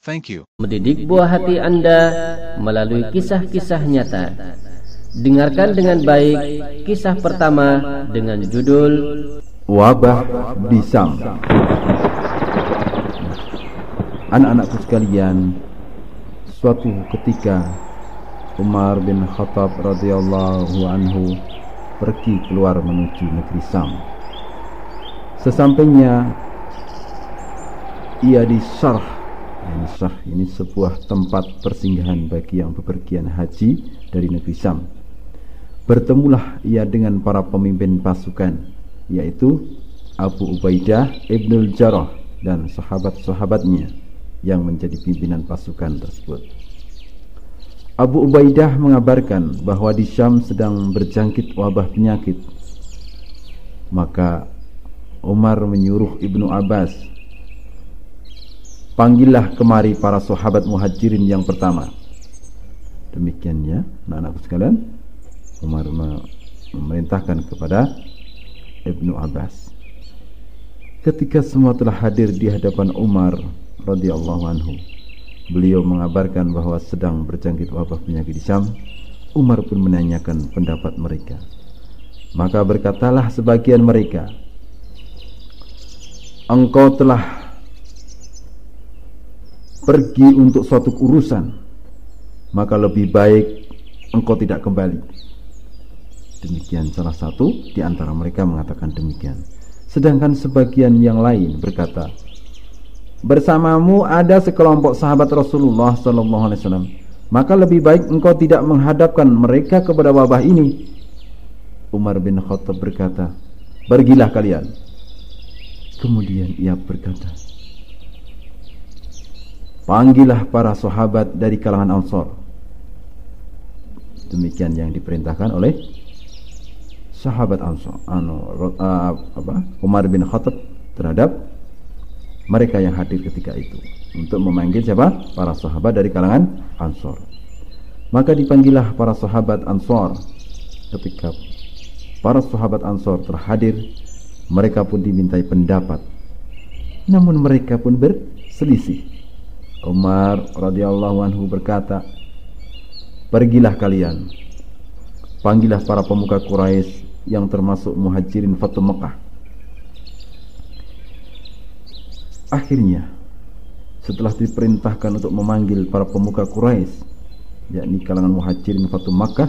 Thank you. Mendidik buah hati Anda melalui kisah-kisah nyata. Dengarkan dengan baik kisah pertama dengan judul Wabah di Sam. Anak-anakku sekalian, suatu ketika Umar bin Khattab radhiyallahu anhu pergi keluar menuju negeri Sam. Sesampainya ia di Syarh ini sebuah tempat persinggahan bagi yang bepergian haji dari negeri Sam. Bertemulah ia dengan para pemimpin pasukan yaitu Abu Ubaidah Ibnul Jarrah dan sahabat-sahabatnya yang menjadi pimpinan pasukan tersebut. Abu Ubaidah mengabarkan bahwa di Syam sedang berjangkit wabah penyakit. Maka Umar menyuruh Ibnu Abbas, "Panggillah kemari para sahabat Muhajirin yang pertama." Demikian ya, anak-anakku sekalian. Umar memerintahkan kepada Ibnu Abbas. Ketika semua telah hadir di hadapan Umar, radhiyallahu anhu. Beliau mengabarkan bahwa sedang berjangkit wabah penyakit di Syam. Umar pun menanyakan pendapat mereka. Maka berkatalah sebagian mereka, "Engkau telah pergi untuk suatu urusan, maka lebih baik engkau tidak kembali." Demikian salah satu di antara mereka mengatakan demikian. Sedangkan sebagian yang lain berkata, bersamamu ada sekelompok sahabat Rasulullah sallallahu alaihi maka lebih baik engkau tidak menghadapkan mereka kepada wabah ini Umar bin Khattab berkata pergilah kalian kemudian ia berkata panggillah para sahabat dari kalangan Ansar demikian yang diperintahkan oleh sahabat Ansar anu uh, apa Umar bin Khattab terhadap mereka yang hadir ketika itu untuk memanggil siapa? Para sahabat dari kalangan Ansor. Maka dipanggillah para sahabat Ansor ketika para sahabat Ansor terhadir, mereka pun dimintai pendapat. Namun mereka pun berselisih. Umar radhiyallahu anhu berkata, "Pergilah kalian, panggillah para pemuka Quraisy yang termasuk muhajirin Fatu Mekah Akhirnya, setelah diperintahkan untuk memanggil para pemuka Quraisy, yakni kalangan muhajirin Fatu Makkah,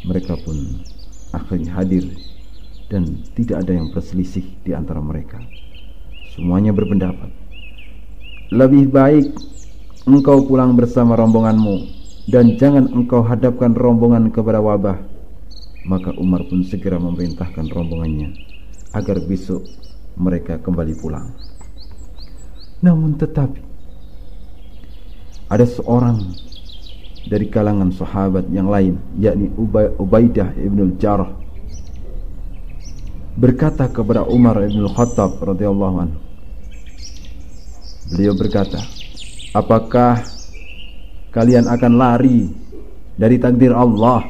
mereka pun akhirnya hadir dan tidak ada yang berselisih di antara mereka. Semuanya berpendapat, lebih baik engkau pulang bersama rombonganmu dan jangan engkau hadapkan rombongan kepada wabah. Maka Umar pun segera memerintahkan rombongannya agar besok mereka kembali pulang. Namun tetapi ada seorang dari kalangan sahabat yang lain yakni Ubaidah ibn Jarrah berkata kepada Umar ibn Khattab radhiyallahu anhu Beliau berkata Apakah kalian akan lari dari takdir Allah?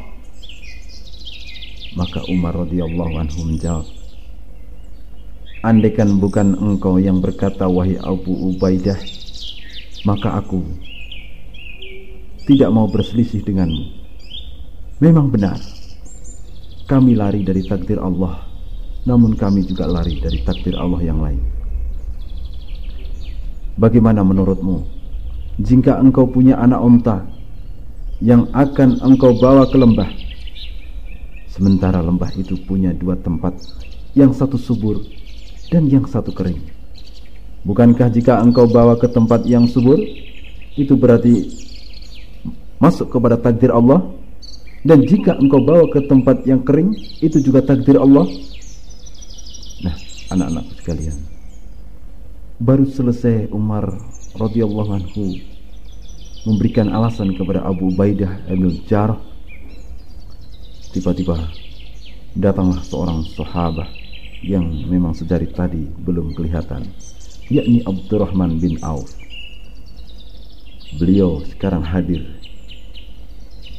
Maka Umar radhiyallahu anhu menjawab Andaikan bukan engkau yang berkata wahai Abu Ubaidah Maka aku Tidak mau berselisih denganmu Memang benar Kami lari dari takdir Allah Namun kami juga lari dari takdir Allah yang lain Bagaimana menurutmu Jika engkau punya anak onta Yang akan engkau bawa ke lembah Sementara lembah itu punya dua tempat Yang satu subur dan yang satu kering. Bukankah jika engkau bawa ke tempat yang subur, itu berarti masuk kepada takdir Allah? Dan jika engkau bawa ke tempat yang kering, itu juga takdir Allah? Nah, anak-anakku sekalian, baru selesai Umar radhiyallahu anhu memberikan alasan kepada Abu Ubaidah bin Jarrah tiba-tiba datanglah seorang sahabat yang memang sejari tadi belum kelihatan yakni Abdurrahman bin Auf. Beliau sekarang hadir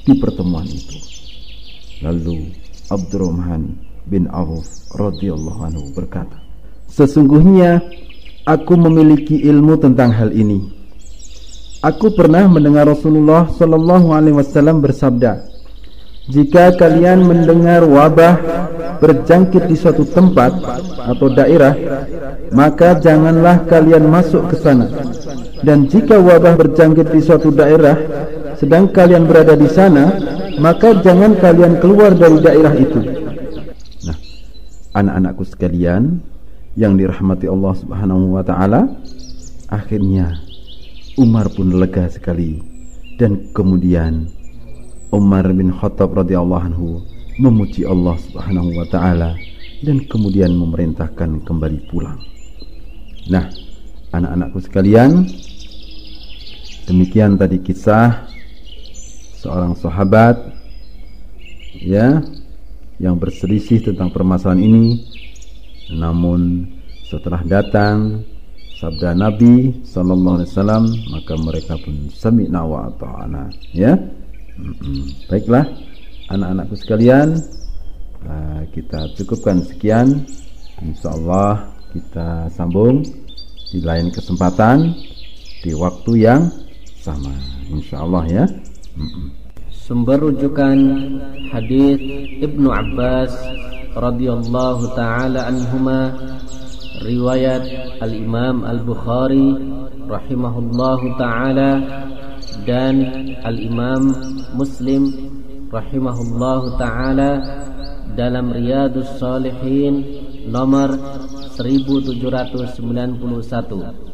di pertemuan itu. Lalu Abdurrahman bin Auf radhiyallahu anhu berkata sesungguhnya aku memiliki ilmu tentang hal ini. Aku pernah mendengar Rasulullah sallallahu alaihi wasallam bersabda jika kalian mendengar wabah berjangkit di suatu tempat atau daerah maka janganlah kalian masuk ke sana. Dan jika wabah berjangkit di suatu daerah sedang kalian berada di sana maka jangan kalian keluar dari daerah itu. Nah anak-anakku sekalian yang dirahmati Allah Subhanahu wa taala akhirnya Umar pun lega sekali dan kemudian Umar bin Khattab radhiyallahu anhu memuji Allah Subhanahu wa taala dan kemudian memerintahkan kembali pulang. Nah, anak-anakku sekalian, demikian tadi kisah seorang sahabat ya yang berselisih tentang permasalahan ini namun setelah datang sabda Nabi sallallahu alaihi wasallam maka mereka pun sami'na wa ata'ana ya? Baiklah anak-anakku sekalian uh, kita cukupkan sekian. Insyaallah kita sambung di lain kesempatan di waktu yang sama insyaallah ya? Sumber rujukan hadis Ibnu Abbas radhiyallahu taala anhuma. Riwayat Al-Imam Al-Bukhari rahimahullahu taala dan Al-Imam Muslim rahimahullahu taala dalam Riyadus Salihin nomor 1791